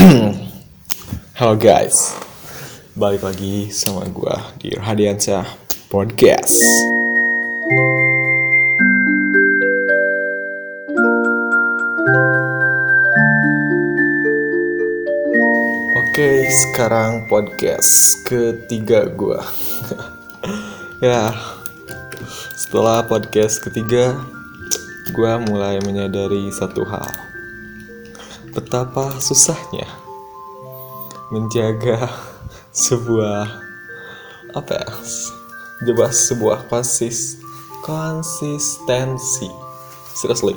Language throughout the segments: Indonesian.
Halo guys, balik lagi sama gua di Hadiansyah Podcast. Oke, sekarang podcast ketiga gua. ya, setelah podcast ketiga, gua mulai menyadari satu hal. Betapa susahnya menjaga sebuah apa ya jelas sebuah konsis konsistensi. Seriously.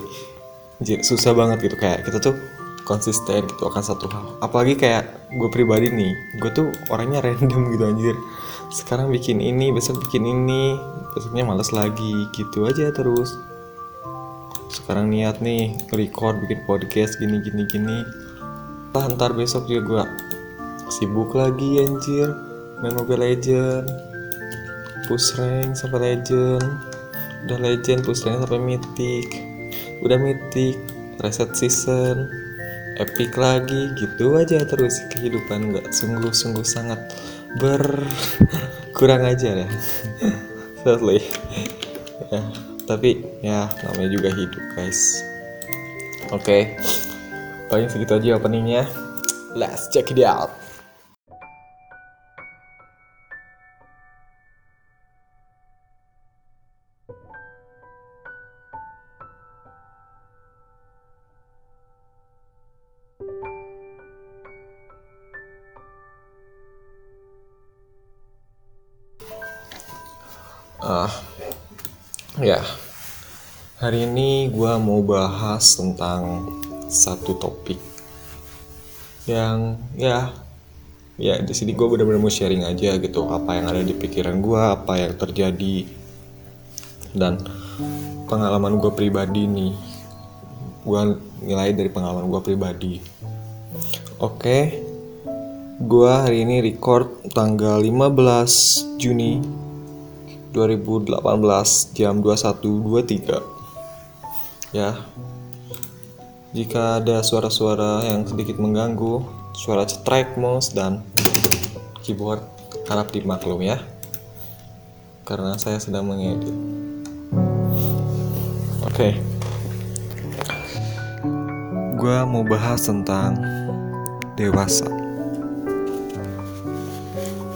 Anjir, susah banget gitu. Kayak kita tuh konsisten gitu akan satu hal. Apalagi kayak gue pribadi nih gue tuh orangnya random gitu anjir. Sekarang bikin ini besok bikin ini besoknya males lagi. Gitu aja terus sekarang niat nih record bikin podcast gini gini gini. Entah ntar besok juga gue sibuk lagi anjir. Main Mobile Legend. Push rank sampai legend. Udah legend push rank sampai mythic. Udah mythic reset season. Epic lagi gitu aja terus. Kehidupan nggak sungguh-sungguh sangat ber kurang aja ya. Sadly. Ya tapi ya namanya juga hidup guys. Oke. Paling segitu aja openingnya. Let's check it out mau bahas tentang satu topik yang ya ya di sini gue benar-benar mau sharing aja gitu apa yang ada di pikiran gue apa yang terjadi dan pengalaman gue pribadi nih. Gue nilai dari pengalaman gue pribadi. Oke gue hari ini record tanggal 15 Juni 2018 jam 21.23 ya. Jika ada suara-suara yang sedikit mengganggu suara cetrek mouse dan keyboard harap dimaklum ya. Karena saya sedang mengedit. Oke. Okay. gue mau bahas tentang dewasa.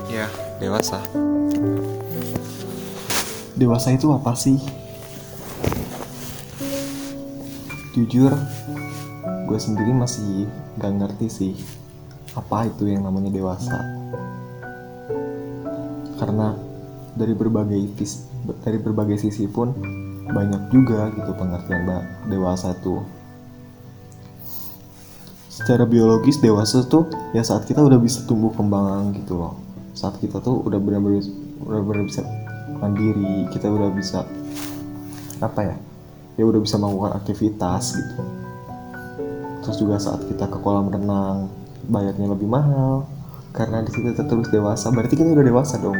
Ya. Dewasa. Dewasa itu apa sih? Jujur, gue sendiri masih gak ngerti sih apa itu yang namanya dewasa. Karena dari berbagai dari berbagai sisi pun banyak juga gitu pengertian dewasa itu. Secara biologis dewasa tuh ya saat kita udah bisa tumbuh kembang gitu loh. Saat kita tuh udah benar-benar benar-benar bisa mandiri kita udah bisa apa ya ya udah bisa melakukan aktivitas gitu. Terus juga saat kita ke kolam renang bayarnya lebih mahal. Karena di situ terus dewasa. Berarti kita udah dewasa dong.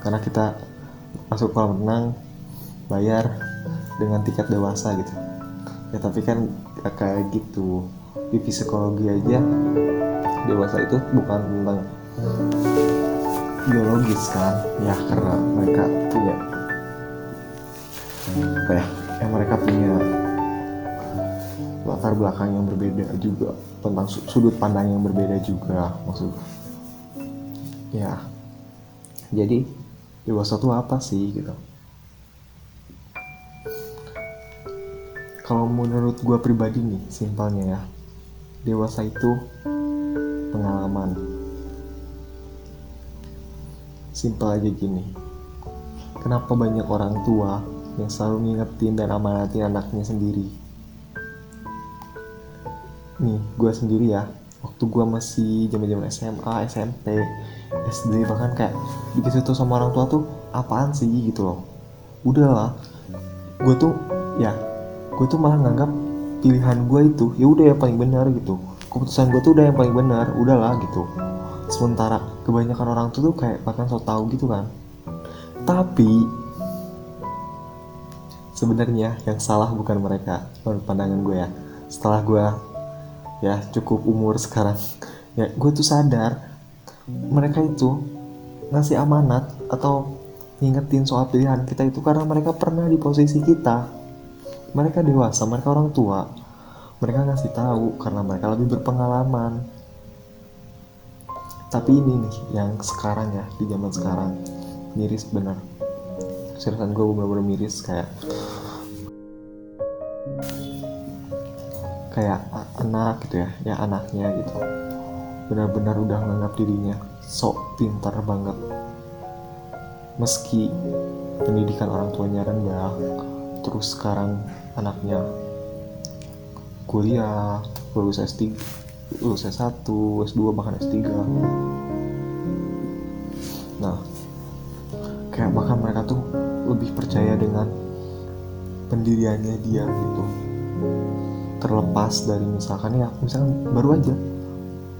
Karena kita masuk kolam renang bayar dengan tiket dewasa gitu. Ya tapi kan ya kayak gitu. Di psikologi aja dewasa itu bukan tentang biologis kan? Ya karena mereka punya apa ya mereka punya latar belakang yang berbeda juga tentang sudut pandang yang berbeda juga maksud ya. Jadi dewasa tuh apa sih gitu? Kalau menurut gue pribadi nih simpelnya ya dewasa itu pengalaman. Simpel aja gini. Kenapa banyak orang tua yang selalu ngingetin dan amanatin anaknya sendiri? Nih, gue sendiri ya. Waktu gue masih zaman-zaman SMA, SMP, SD bahkan kayak begitu tuh sama orang tua tuh apaan sih gitu loh. Udah lah, gue tuh ya, gue tuh malah nganggap pilihan gue itu ya udah yang paling benar gitu. Keputusan gue tuh udah yang paling benar, udahlah gitu sementara kebanyakan orang tuh tuh kayak bahkan so tau gitu kan tapi sebenarnya yang salah bukan mereka menurut pandangan gue ya. Setelah gue ya cukup umur sekarang ya gue tuh sadar mereka itu ngasih amanat atau ngingetin soal pilihan kita itu karena mereka pernah di posisi kita. Mereka dewasa mereka orang tua. Mereka ngasih tahu karena mereka lebih berpengalaman. Tapi ini nih yang sekarang ya di zaman sekarang miris bener seriusan gue bener-bener miris kayak kayak anak gitu ya ya anaknya gitu. Benar-benar udah menganggap dirinya sok pintar banget. Meski pendidikan orang tuanya rendah terus sekarang anaknya kuliah lulus S3 lulus S1 S2 bahkan S3 nah kayak bahkan mereka tuh lebih percaya dengan pendiriannya dia gitu terlepas dari misalkan ya misalkan baru aja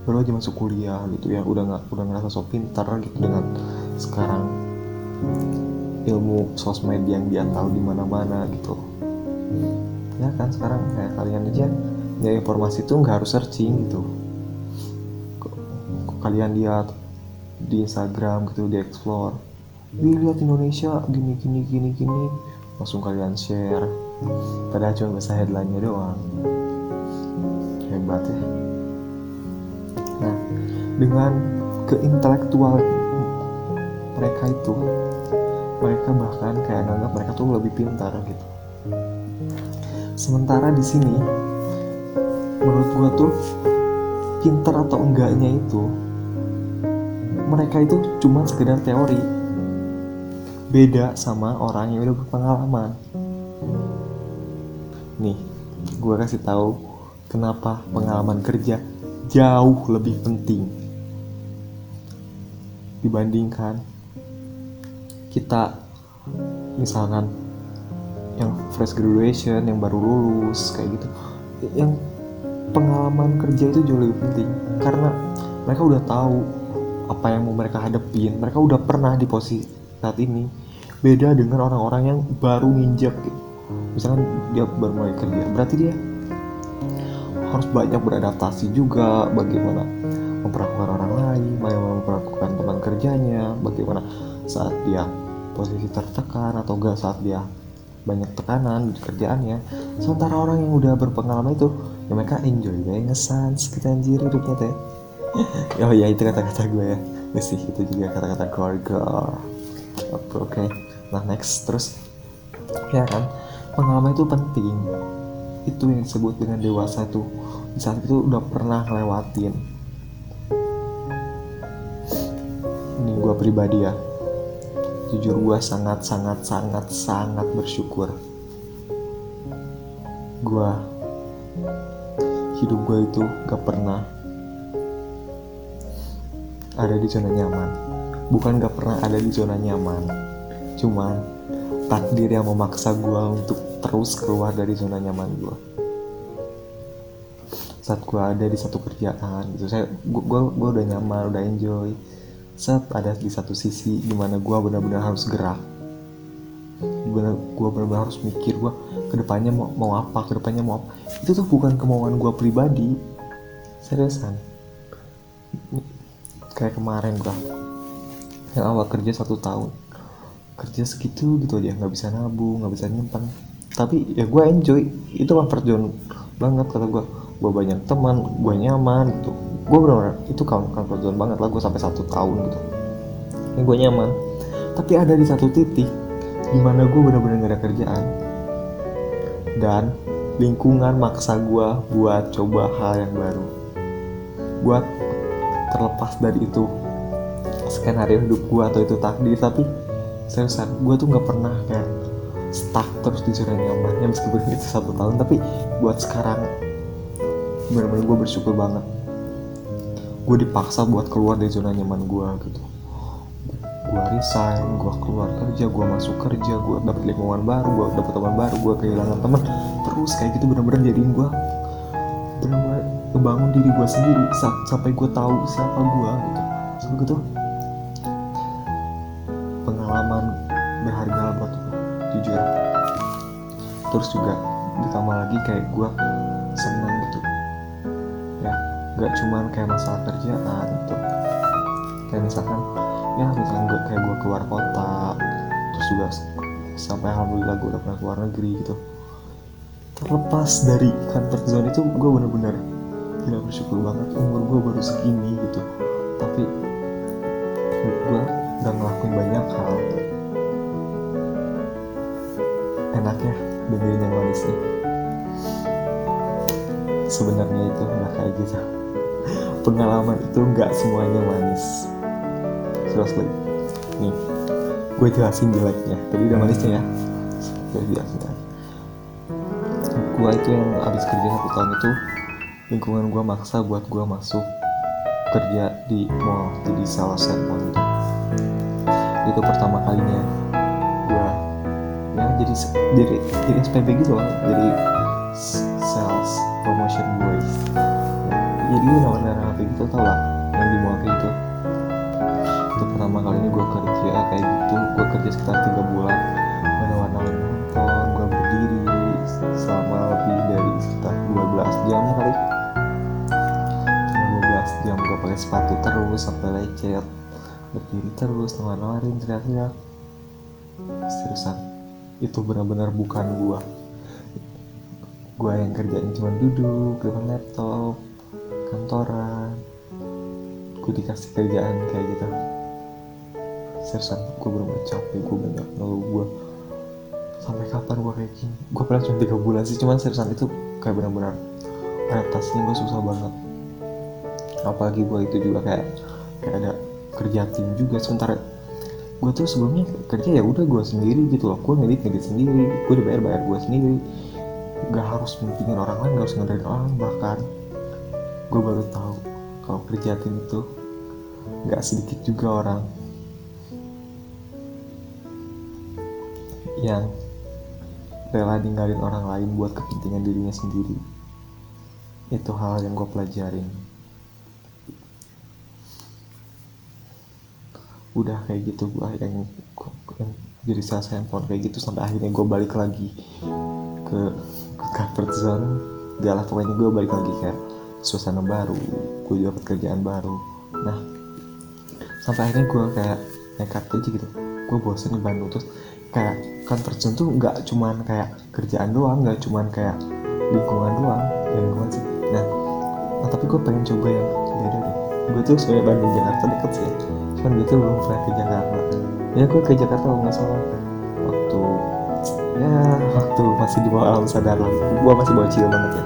baru aja masuk kuliah gitu ya udah nggak udah ngerasa so pintar gitu dengan sekarang ilmu sosmed yang dia tahu di mana-mana gitu. Ya kan sekarang kayak kalian aja ya informasi itu nggak harus searching gitu. Kalian lihat di Instagram gitu di explore lihat Indonesia gini gini gini gini langsung kalian share padahal cuma bahasa headline-nya doang hebat ya Nah, dengan keintelektual mereka itu, mereka bahkan kayak nganggap mereka tuh lebih pintar gitu. Sementara di sini, menurut gua tuh pintar atau enggaknya itu, mereka itu cuma sekedar teori. Beda sama orang yang udah berpengalaman. Gua kasih tahu kenapa pengalaman kerja jauh lebih penting dibandingkan kita misalkan yang fresh graduation yang baru lulus kayak gitu yang pengalaman kerja itu jauh lebih penting karena mereka udah tahu apa yang mau mereka hadepin mereka udah pernah di posisi saat ini beda dengan orang-orang yang baru nginjek gitu. Misalkan dia baru mulai kerja berarti dia harus banyak beradaptasi juga bagaimana memperlakukan orang lain bagaimana memperlakukan teman kerjanya bagaimana saat dia posisi tertekan atau enggak saat dia banyak tekanan di kerjaannya. Sementara orang yang udah berpengalaman itu ya mereka enjoy ya ngesan kita anjir hidupnya teh. Oh ya itu kata-kata gue ya. Ya sih itu juga kata-kata keluarga. Oke okay. nah next terus ya kan pengalaman itu penting. Itu yang disebut dengan dewasa tuh di saat itu udah pernah ngelewatin. Ini gue pribadi ya. Jujur gue sangat sangat sangat sangat bersyukur. Gue hidup gue itu gak pernah ada di zona nyaman. Bukan gak pernah ada di zona nyaman. Cuman takdir yang memaksa gue untuk terus keluar dari zona nyaman gue saat gue ada di satu kerjaan gitu. Saya gue gue udah nyaman udah enjoy. Saat ada di satu sisi di mana gue benar-benar harus gerak. Benar gue benar-benar harus mikir gue ke depannya mau mau apa ke depannya mau apa. Itu tuh bukan kemauan gue pribadi. Seriusan. Kayak kemarin gue yang awal kerja satu tahun kerja segitu gitu aja nggak bisa nabung nggak bisa nyimpan. Tapi ya gue enjoy itu comfort banget kata gue gue banyak teman gue nyaman gitu. Gue benar itu comfort zone banget lah gue sampai satu tahun gitu. Ini gue nyaman. Tapi ada di satu titik di mana gue benar-benar gak ada kerjaan. Dan lingkungan maksa gue buat coba hal yang baru. Buat terlepas dari itu skenario hidup gue atau itu takdir tapi seriusan gue tuh nggak pernah kayak stuck terus di zona nyaman. Ya meskipun itu satu tahun tapi buat sekarang benar-benar gue bersyukur banget. Gue dipaksa buat keluar dari zona nyaman gue gitu. Gue resign gue keluar kerja gue masuk kerja gue dapet lingkungan baru gue dapet teman baru gue kehilangan teman. Terus kayak gitu benar-benar jadiin gue benar-benar ngebangun diri gue sendiri sampai gue tahu siapa gue gitu. Sampai gitu pengalaman berharga buat gue jujur. Terus juga ditambah lagi kayak gue seneng gitu. Ya nggak cuman kayak masalah kerjaan gitu. Kayak misalkan ya misalkan gue kayak gue keluar kota terus juga sampai alhamdulillah gue udah pernah keluar negeri gitu. Terlepas dari comfort zone itu gue bener-bener gila bersyukur banget umur gue baru segini gitu. Tapi gue udah enaknya dengerin yang manis nih sebenarnya itu nggak kayak gitu pengalaman itu nggak semuanya manis. Seriously nih gue jelasin jeleknya. Tadi udah manisnya ya? Gue jelasin ya gue itu yang abis kerja satu tahun itu lingkungan gue maksa buat gue masuk kerja di mall jadi salah satu gitu itu. Pertama kalinya. ya jadi jadi jadi SPB gitu loh jadi sales promotion boys jadi nama-nama kayak gitu tau lah yang di mall gitu. Itu pertama kalinya gue kerja kayak gitu gue kerja sekitar tiga bulan warna-warna nonton gue berdiri selama lebih dari sekitar 12 jam kali. 12 jam gue pakai sepatu terus sampai lecet. Berdiri terus nawarin teriak-teriak. Seriusan itu benar-benar bukan gua. Gua yang kerjain cuma duduk depan laptop kantoran. Gue dikasih kerjaan kayak gitu. Seriusan gue bener-bener capek gue banyak ngeluh gue sampai kapan gue kayak gini? Gue pernah cuma tiga bulan sih cuman seriusan itu kayak benar-benar adaptasinya gue susah banget. Apalagi gue itu juga kayak kayak ada kerja tim juga sementara gue tuh sebelumnya kerja ya udah gue sendiri gitu loh. Gue ngedit ngedit sendiri. Gue dibayar bayar gue sendiri. Gak harus mentingin orang lain gak harus ngedarin orang bahkan gue baru tahu kalau kerja tim itu gak sedikit juga orang yang rela ninggalin orang lain buat kepentingan dirinya sendiri. Itu hal yang gue pelajarin udah kayak gitu gue yang, yang jadi sales handphone kayak gitu sampai akhirnya gue balik lagi ke ke comfort zone. Gak lah pokoknya gue balik lagi kayak suasana baru gue juga kerjaan baru. Nah sampai akhirnya gue kayak nekat aja gitu. Gue bosen di Bandung terus kayak comfort zone tuh nggak cuman kayak kerjaan doang nggak cuman kayak lingkungan doang lingkungan sih. Nah, nah tapi gue pengen coba yang beda deh gue tuh sebenarnya Bandung Jakarta deket sih cuman gue tuh belum pernah ke Jakarta. Ya gue ke Jakarta nggak salah. Waktu ya waktu masih di bawah alam sadar lah. Gue masih bocil banget ya.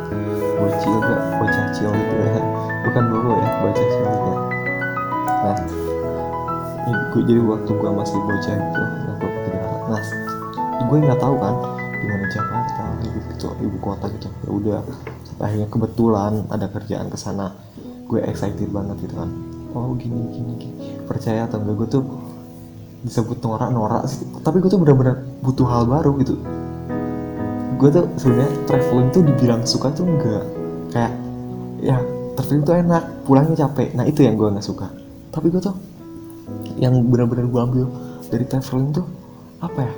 Bocil gak bocah cil gitu ya. Bukan bobo ya bocah cil gitu ya. Nah gue jadi waktu gue masih bocah gitu nah gue ke Jakarta. Nah gue nggak tahu kan gimana Jakarta ibu gitu ibu kota gitu. Ya udah akhirnya kebetulan ada kerjaan ke sana. Gue excited banget gitu kan. Oh gini gini gini percaya atau enggak gue tuh disebut norak norak sih. Tapi gue tuh benar-benar butuh hal baru gitu. Gue tuh sebenarnya traveling tuh dibilang suka tuh enggak. Kayak ya traveling tuh enak pulangnya capek. Nah itu yang gue nggak suka. Tapi gue tuh yang benar-benar gue ambil dari traveling tuh apa ya?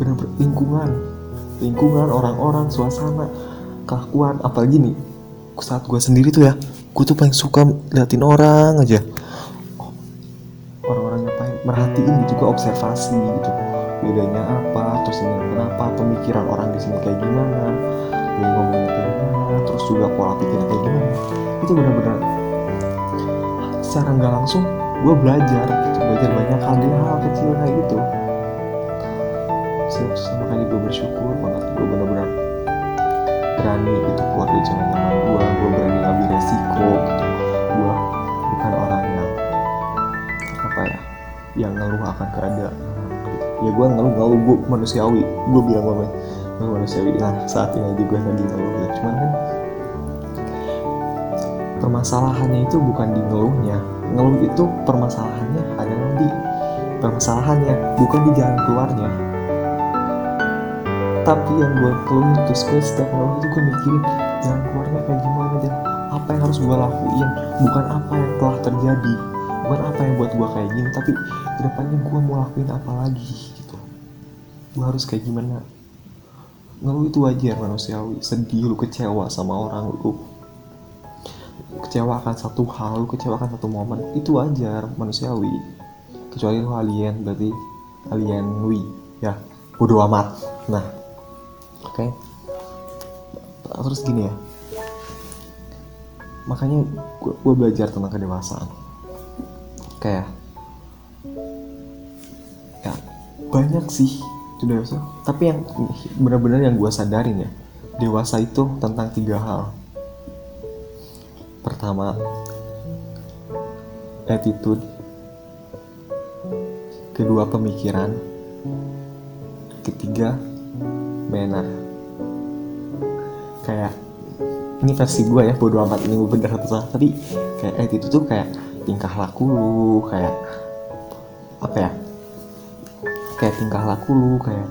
Benar-benar lingkungan. Lingkungan orang-orang suasana kelakuan. Apalagi nih saat gue sendiri tuh ya gue tuh paling suka liatin orang aja merhatiin gitu gue observasi gitu. Bedanya apa terus ini kenapa pemikiran orang di sini kayak gimana dia ngomongnya kayak gimana terus juga pola pikirnya kayak gimana. Itu benar-benar secara nggak langsung gue belajar gitu belajar banyak hal dari hal kecil kayak gitu. Sama kali gue bersyukur banget gue benar-benar berani gitu keluar dari zona nyaman gue gue berani ngambil resiko gitu yang ngeluh akan keadaan ya gue ngeluh ngeluh gue manusiawi. Gue bilang gue gue manusiawi nah saat ini aja gue lagi ngeluh gitu cuman kan permasalahannya itu bukan di ngeluhnya. Ngeluh itu permasalahannya ada di permasalahannya bukan di jalan keluarnya. Tapi yang gue keluhin terus gue setiap ngeluh itu gue mikirin jalan keluarnya kayak gimana dan apa yang harus gue lakuin. Bukan apa yang telah terjadi bukan apa yang buat gue kayak gini? Tapi ke depannya gue mau lakuin apa lagi gitu. Gue harus kayak gimana? Ngeluh itu wajar manusiawi. Sedih lu kecewa sama orang lu kecewa akan satu hal lu kecewa akan satu momen. Itu wajar manusiawi. Kecuali lu alien berarti alien wi ya. Bodo amat. Nah oke. Okay. terus gini ya. Makanya gue belajar tentang kedewasaan kayak ya banyak sih itu dewasa tapi yang benar-benar yang gue sadarin ya dewasa itu tentang tiga hal. Pertama attitude. Kedua pemikiran. Ketiga manner. Kayak ini versi gue ya bodo amat ini bener atau salah. Tapi kayak itu tuh kayak tingkah laku lu kayak apa ya kayak tingkah laku lu kayak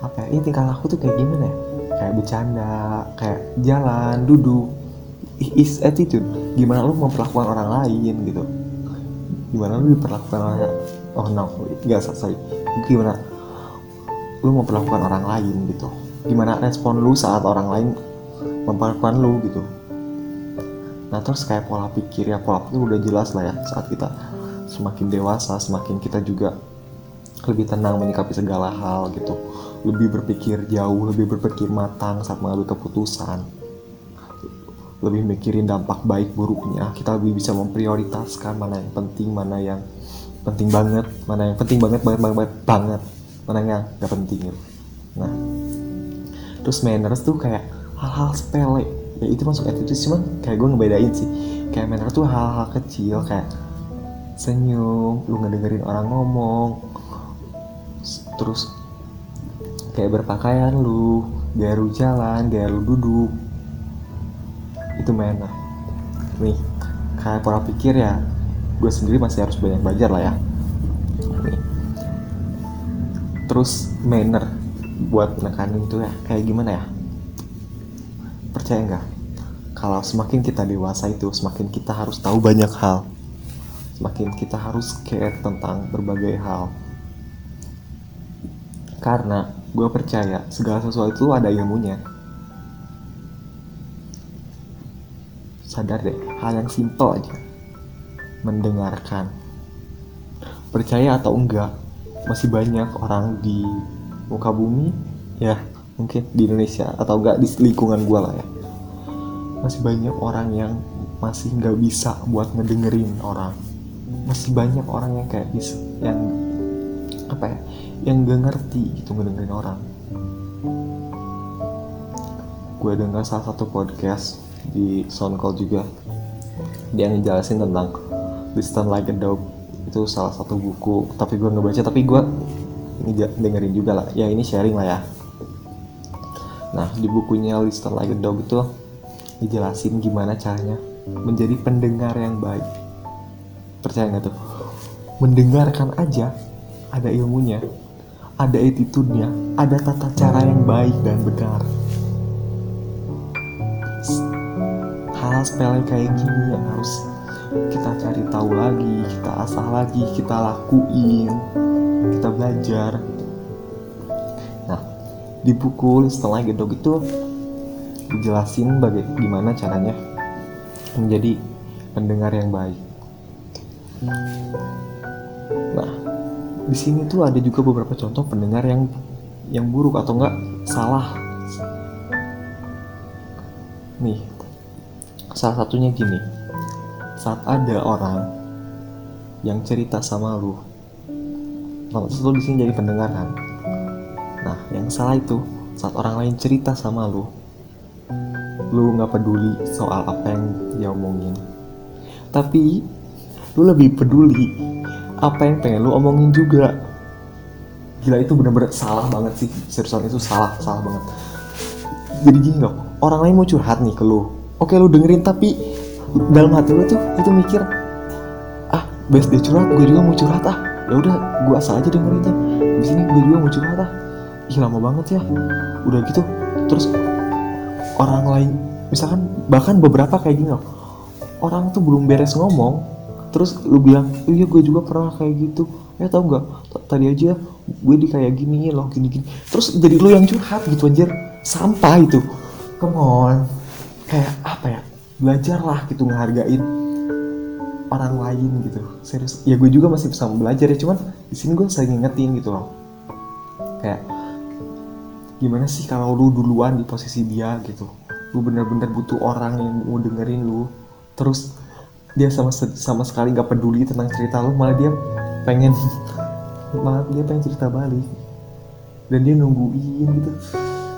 apa ya ini tingkah laku tuh kayak gimana ya? Kayak bercanda kayak jalan duduk is attitude. Gimana lu memperlakukan orang lain gitu? Gimana lu diperlakukan orang oh no gak sorry gimana lu memperlakukan orang lain gitu? Gimana respon lu saat orang lain memperlakukan lu gitu nah terus kayak pola pikir ya pola pikir udah jelas lah ya saat kita semakin dewasa semakin kita juga lebih tenang menyikapi segala hal gitu. Lebih berpikir jauh lebih berpikir matang saat mengambil keputusan. Lebih mikirin dampak baik buruknya kita lebih bisa memprioritaskan mana yang penting mana yang penting banget mana yang penting banget banget banget banget mana yang gak penting gitu. Nah terus manners tuh kayak hal-hal sepele ya itu masuk attitude cuman kayak gue ngebedain sih. Kayak manner tuh hal-hal kecil kayak senyum lu ngedengerin orang ngomong terus kayak berpakaian lu gaya lu jalan gaya lu duduk. Itu manner nih kayak pola pikir ya gue sendiri masih harus banyak belajar lah ya. Nih. Terus manner buat nekanin tuh ya kayak gimana ya percaya nggak? Kalau semakin kita dewasa itu semakin kita harus tahu banyak hal. Semakin kita harus care tentang berbagai hal. Karena gue percaya segala sesuatu itu ada ilmunya. Sadar deh hal yang simple aja. Mendengarkan. Percaya atau enggak masih banyak orang di muka bumi ya mungkin di Indonesia atau enggak di lingkungan gue lah ya masih banyak orang yang masih nggak bisa buat ngedengerin orang. Masih banyak orang yang kayak bisa yang apa ya yang gak ngerti gitu ngedengerin orang. Gue dengar salah satu podcast di SoundCloud juga dia ngejelasin tentang Listen Like a Dog. Itu salah satu buku tapi gue nggak baca tapi gue ini dengerin juga lah. Ya ini sharing lah ya. Nah, di bukunya Listen Like a Dog itu dijelasin gimana caranya menjadi pendengar yang baik. Percaya nggak tuh? Mendengarkan aja ada ilmunya, ada attitude-nya, ada tata cara yang baik dan benar. Hal sepele kayak gini yang harus kita cari tahu lagi, kita asah lagi, kita lakuin, kita belajar di buku setelah gedok itu dijelasin bagaimana caranya menjadi pendengar yang baik. Nah, di sini tuh ada juga beberapa contoh pendengar yang yang buruk atau enggak salah. Nih, salah satunya gini. Saat ada orang yang cerita sama lu, maksud lu di sini jadi pendengar kan? Nah, yang salah itu saat orang lain cerita sama lu, lu nggak peduli soal apa yang dia omongin. Tapi lu lebih peduli apa yang pengen lu omongin juga. Gila itu bener-bener salah banget sih, seriusan itu salah, salah banget. Jadi gini loh, orang lain mau curhat nih ke lu. Oke lu dengerin tapi dalam hati lu tuh itu mikir ah best dia curhat gue juga mau curhat ah ya udah gue asal aja dengerinnya di sini gue juga mau curhat ah ih lama banget ya udah gitu terus orang lain misalkan bahkan beberapa kayak gini loh. Orang tuh belum beres ngomong terus lu bilang iya gue juga pernah kayak gitu. Ya tau nggak? Tadi aja gue di kayak gini loh gini gini. Terus jadi lu yang curhat gitu anjir. Sampah itu. Come on. Kayak apa ya? Belajarlah gitu ngehargain orang lain gitu. Serius. Ya gue juga masih bisa belajar ya cuman di sini gue sering ngingetin gitu loh. Kayak gimana sih kalau lu duluan di posisi dia gitu? Lu bener-bener butuh orang yang mau dengerin lu. Terus dia sama sama sekali gak peduli tentang cerita lu malah dia pengen malah dia pengen cerita balik. Dan dia nungguin gitu.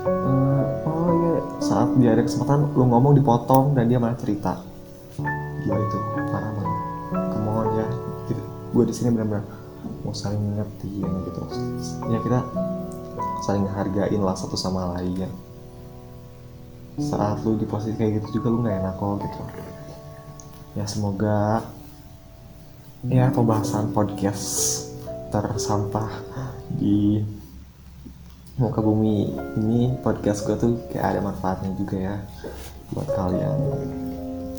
Uh, oh ya saat dia ada kesempatan lu ngomong dipotong dan dia malah cerita. Gila itu parah banget. Come ya. Gitu. gue di sini benar-benar mau saling ngertiin gitu. Ya kita saling hargain lah satu sama lain. Saat lu di posisi kayak gitu juga lu nggak enak kok gitu. Ya semoga ya pembahasan podcast tersampah di muka bumi ini. Podcast gue tuh kayak ada manfaatnya juga ya buat kalian.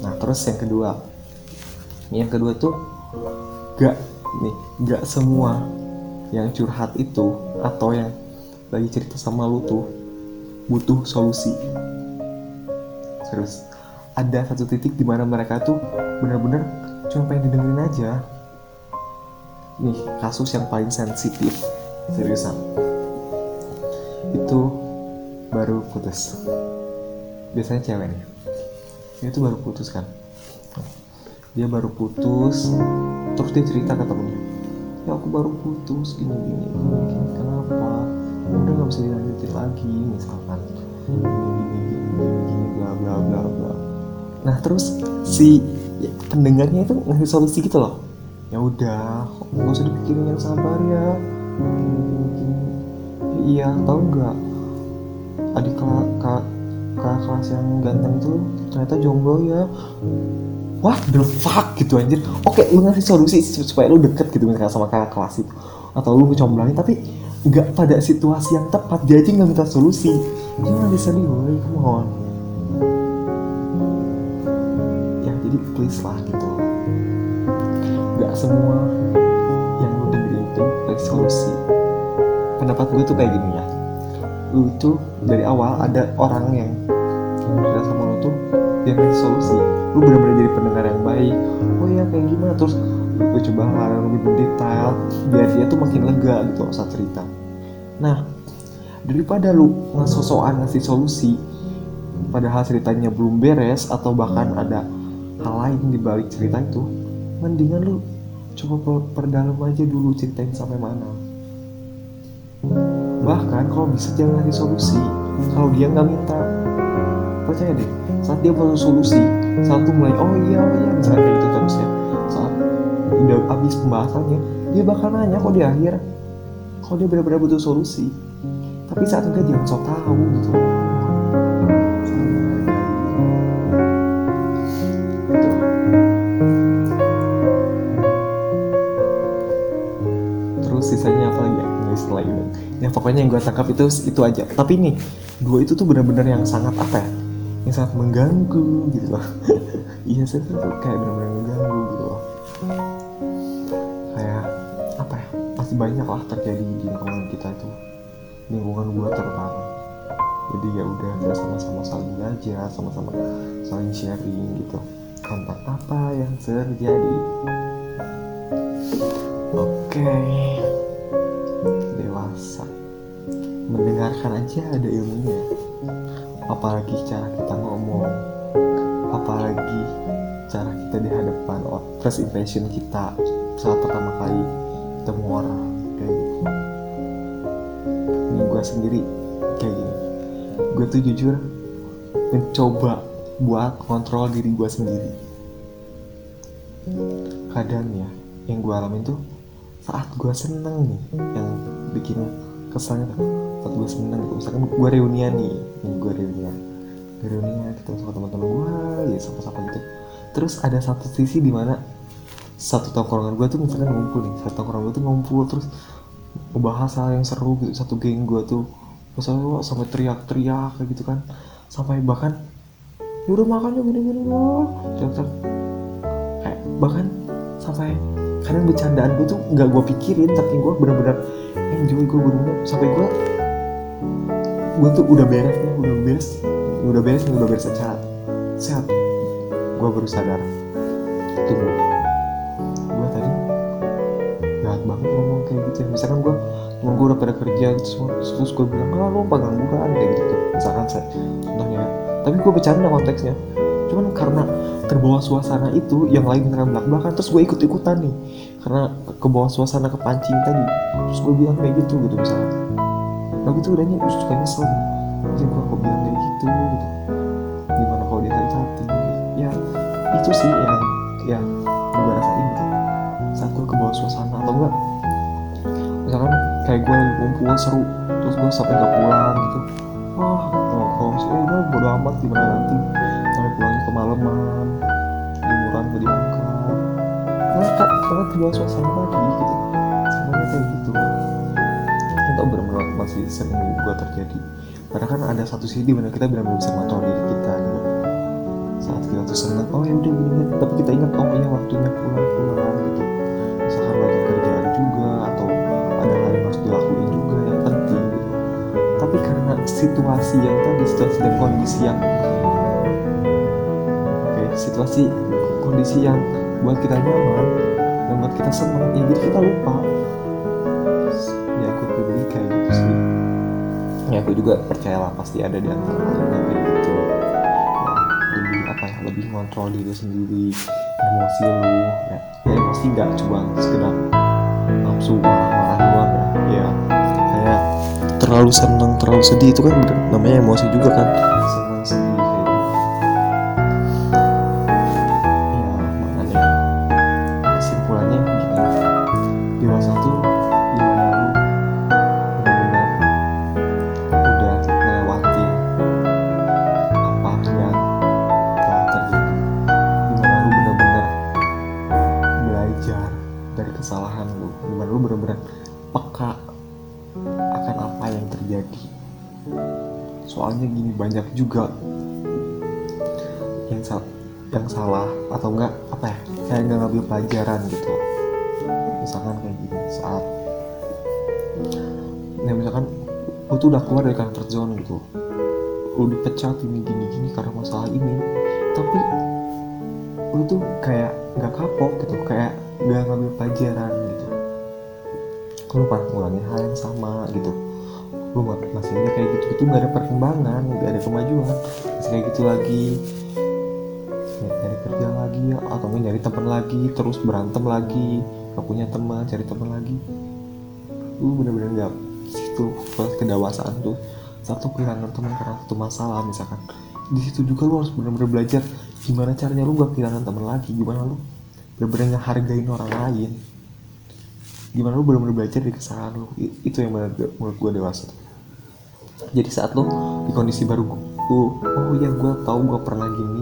Nah terus yang kedua. Yang kedua tuh gak nih gak semua yang curhat itu atau yang lagi cerita sama lu tuh butuh solusi. Serius. Ada satu titik di mana mereka tuh benar-benar cuma pengen didengerin aja. Nih kasus yang paling sensitif seriusan. Itu baru putus. Biasanya cewek nih. Itu baru putus kan? Dia baru putus terus dia cerita ke temennya. Ya aku baru putus gini gini, gini. kenapa ya udah nggak bisa dilanjutin lagi misalkan. Gini gini gini gini bla bla bla bla. Nah terus si ya, pendengarnya itu ngasih solusi gitu loh. Ya udah nggak usah dipikirin yang sabar ya. Iya tahu nggak? Adik kelas kakak kelas yang ganteng itu ternyata jomblo ya. What the fuck gitu anjir. Oke lu ngasih solusi supaya lu deket gitu misalnya sama kakak kelas itu. Atau lu ngecomblangin tapi nggak pada situasi yang tepat dia aja nggak minta solusi. Jangan sedih boy come on. Jadi please lah gitu. Gak semua yang lu dengerin itu dari solusi. Pendapat gue tuh kayak gini ya. Lu tuh dari awal ada orang yang cerita sama lu tuh dia ngasih solusi. Lu bener-bener jadi pendengar yang baik. Oh ya kayak gimana? Terus lu coba yang lebih detail biar dia tuh makin lega gitu saat cerita nah daripada lu ngasosokan ngasih solusi padahal ceritanya belum beres atau bahkan ada hal lain di balik cerita itu mendingan lu coba perdalam aja dulu ceritain sampai mana. Bahkan kalau bisa jangan ngasih solusi kalau dia nggak minta. Percaya deh saat dia butuh solusi saat mulai oh iya oh iya misalnya kayak gitu terus ya saat udah habis pembahasannya dia bakal nanya kok di akhir kalau dia benar-benar butuh solusi. Tapi saat enggak jangan so tau gitu. Sisanya apa lagi? Ya setelah itu ya pokoknya yang gue tangkap itu itu aja. Tapi nih dua itu tuh benar-benar yang sangat apa ya? Yang sangat mengganggu gitu loh. Iya saya tuh kayak benar-benar mengganggu gitu loh pasti banyak lah terjadi di lingkungan kita itu. Lingkungan gue terutama. Jadi ya udah kita sama-sama saling belajar sama-sama saling sharing gitu. Tentang apa yang terjadi? Oke. Okay dewasa. Mendengarkan aja ada ilmunya. Apalagi cara kita ngomong. Apalagi cara kita di hadapan first impression kita saat pertama kali ketemu orang kayak gitu. Ini gue sendiri kayak gini. Gue tuh jujur mencoba buat kontrol diri gue sendiri. Kadang ya yang gue alamin tuh saat gue seneng nih yang bikin kesannya tuh saat gue seneng gitu. Misalkan gue reunian nih nih gue reunian. Gue reunian kita sama teman-teman gue ya sama-sama gitu. Terus ada satu sisi di mana satu tongkrongan gue tuh misalkan ngumpul nih satu tongkrongan gue tuh ngumpul terus membahas hal yang seru gitu satu geng gue tuh misalnya sampai teriak-teriak kayak gitu kan sampai bahkan ya udah makannya gini-gini loh teriak kayak bahkan sampai karena bercandaan gue tuh nggak gue pikirin tapi gue bener-bener enjoy gue bener-bener sampai gue gue tuh udah beres nih udah beres udah beres nih udah beres secara sehat. Gue baru sadar gitu. Ya. misalkan gue temen gue udah pada kerja gitu terus, gue bilang ah lo pengangguran kayak gitu tuh misalkan saya. Contohnya. Ya. tapi gue bercanda konteksnya. Cuman karena terbawa suasana itu yang lain beneran belak belakan terus gue ikut ikutan nih. Karena kebawa suasana kepancing tadi terus gue bilang kayak gitu gitu misalkan. Nah gitu udahnya terus suka nyesel jadi gue kok bilang kayak gitu gitu. Gimana kalau dia sakit hati ya itu sih yang yang gue rasain gitu. Saat gue kebawa suasana atau enggak kayak gue lagi kumpul seru terus gue sampai gak pulang gitu. Wah nongkrong sih. Eh gue bodo amat gimana nanti. Sampai pulangnya kemalaman liburan gak diangkat. Karena karena kebawa suasana lagi gitu. Semuanya kayak gitu. Itu benar-benar masih sering gue terjadi. Karena kan ada satu sisi di mana kita benar-benar bisa kontrol diri kita gitu. Saat kita tuh seneng oh ya udah gini tapi kita ingat oh ya waktunya pulang-pulang gitu. Misalkan banyak situasi yang tadi situasi dan kondisi yang oke situasi kondisi yang buat kita nyaman yang buat kita seneng ya jadi kita lupa. Ya aku pribadi kayak gitu sih. Ya aku juga percayalah pasti ada di antara kalian yang kayak gitu. Ya, lebih apa ya lebih kontrol diri sendiri emosi lu ya, ya emosi nggak cuma sekedar nafsu terlalu seneng terlalu sedih itu kan namanya emosi juga kan juga. Yang sal- yang salah atau enggak apa ya kayak nggak ngambil pelajaran gitu. Misalkan kayak gini saat ya misalkan lu tuh udah keluar dari comfort zone gitu. Lu dipecat ini gini gini karena masalah ini tapi lu tuh kayak nggak kapok gitu kayak nggak ngambil pelajaran gitu. Lu pernah ngulangin hal yang sama gitu masih aja kayak gitu itu nggak ada perkembangan nggak ada kemajuan. Masih kayak gitu lagi. Ya, nyari kerja lagi atau nyari teman lagi terus berantem lagi. Gak punya teman cari teman lagi. Lu bener-bener nggak situ kedewasaan tuh. Satu kehilangan teman karena satu masalah misalkan. Di situ juga lu harus bener-bener belajar gimana caranya lu gak kehilangan teman lagi. Gimana lu bener-bener ngehargain orang lain. Gimana lu bener-bener belajar dari kesalahan lu. Itu yang gue, menurut gue dewasa jadi saat lu di kondisi baru lu oh ya gue tahu gue pernah gini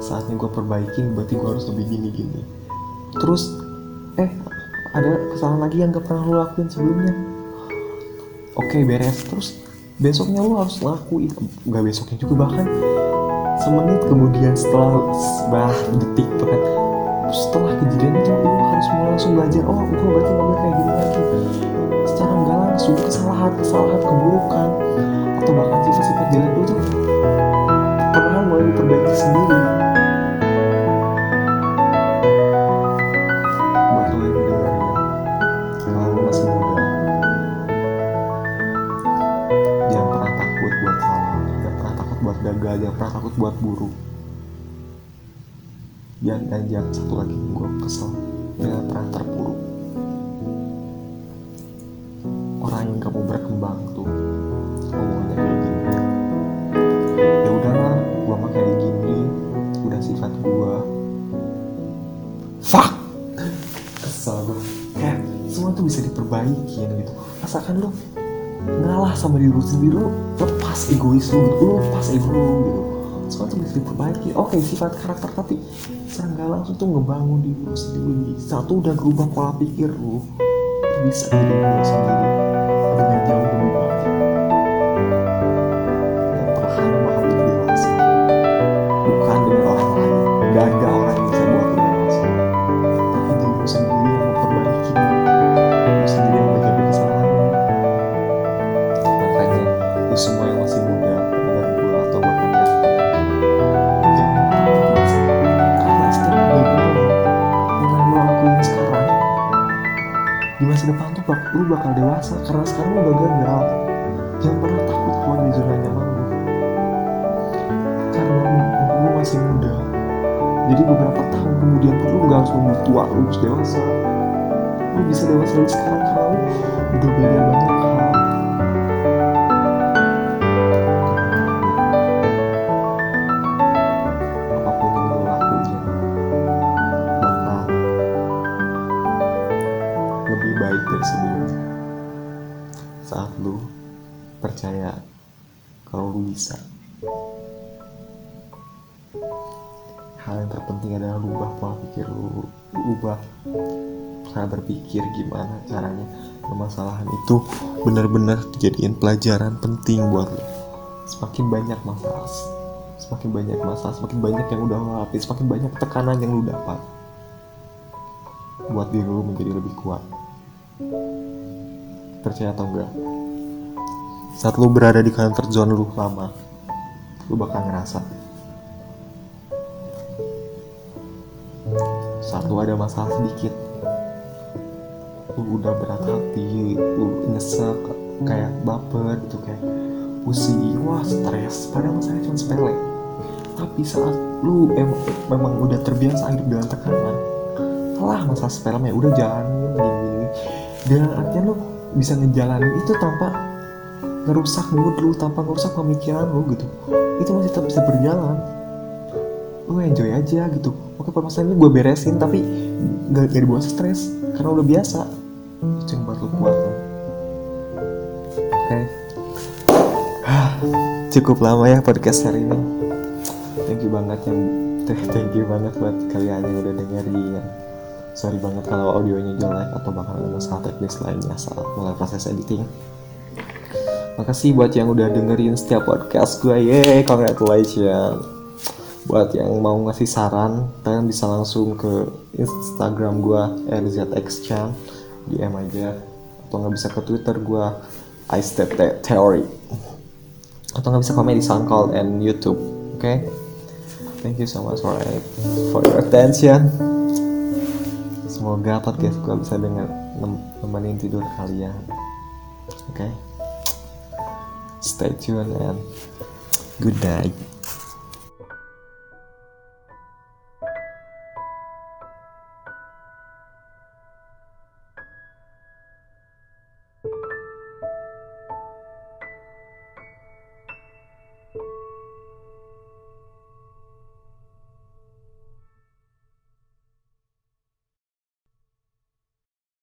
saatnya gue perbaikin berarti gue harus lebih gini gini terus eh ada kesalahan lagi yang gak pernah lu lakuin sebelumnya. Oke beres. Terus besoknya lu harus lakuin nggak besoknya juga bahkan semenit kemudian setelah bah detik bahkan setelah kejadian itu lu harus mulai langsung belajar oh gue berarti boleh kayak gini lagi secara nggak langsung kesalahan kesalahan keburukan. Atau bahkan sifat-sifat jelek lu tuh perlahan mulai diperbaiki sendiri. Buat lo yang ya kalau lo masih muda jangan pernah takut buat salah. Jangan pernah takut buat gagal. Jangan pernah takut buat buruk. Jangan dan jangan satu lagi gue kesel. Jangan pernah terpuruk orang yang gak mau berkembang tuh. Ngomongnya kayak gini. Ya udahlah gue mah kayak gini. Udah sifat gue fuck! Kesel gue kayak semua tuh bisa diperbaikin gitu. Asalkan lu ngalah sama diri lu sendiri lu lepas egois lu gitu. Lu lepas ego lu gitu. Semua tuh bisa diperbaiki. Oke sifat karakter tapi secara nggak langsung tuh ngebangun diri lu sendiri. Satu udah berubah pola pikir lu. Bisa jadi diri sendiri bak lu bakal dewasa. Karena sekarang lu udah gagal. Jangan pernah takut keluar dari zona nyaman lu. Karena lu, masih muda. Jadi beberapa tahun kemudian pun lu gak harus nunggu tua lu harus dewasa. Lu bisa dewasa dari sekarang karena lu udah belajar banyak berpikir gimana caranya permasalahan itu benar-benar dijadiin pelajaran penting buat lu semakin banyak masalah semakin banyak masalah semakin banyak yang udah lalui semakin banyak tekanan yang lu dapat buat diri lu menjadi lebih kuat. Percaya atau enggak saat lu berada di comfort zone lu lama lu bakal ngerasa saat lu ada masalah sedikit udah berat hati lu nyesek kayak baper gitu kayak pusing. Wah stres. Padahal masalahnya cuma sepele. Tapi saat lu em memang udah terbiasa hidup dengan tekanan telah masalah sepele ya udah jalanin gini-gini dan artinya lu bisa ngejalanin itu tanpa ngerusak mood lu tanpa ngerusak pemikiran lu gitu. Itu masih tetap bisa berjalan. Lu enjoy aja gitu. Oke permasalahan ini gue beresin tapi gak, gak dibawa stres karena udah biasa itu yang buat lu kuat kan? oke. Cukup lama ya podcast hari ini. Thank you banget yang thank you banget buat kalian yang udah dengerin. Sorry banget kalau audionya jelek atau bakal ada masalah teknis lainnya saat mulai proses editing. Makasih buat yang udah dengerin setiap podcast gue yeay congratulations. Buat yang mau ngasih saran kalian bisa langsung ke instagram gue rzxchan dm aja atau nggak bisa ke twitter gue iStep Theory atau nggak bisa komen di SoundCloud and YouTube oke okay? thank you so much for, for your attention semoga podcast gue bisa dengan nemenin tidur kalian oke okay? stay tuned and good night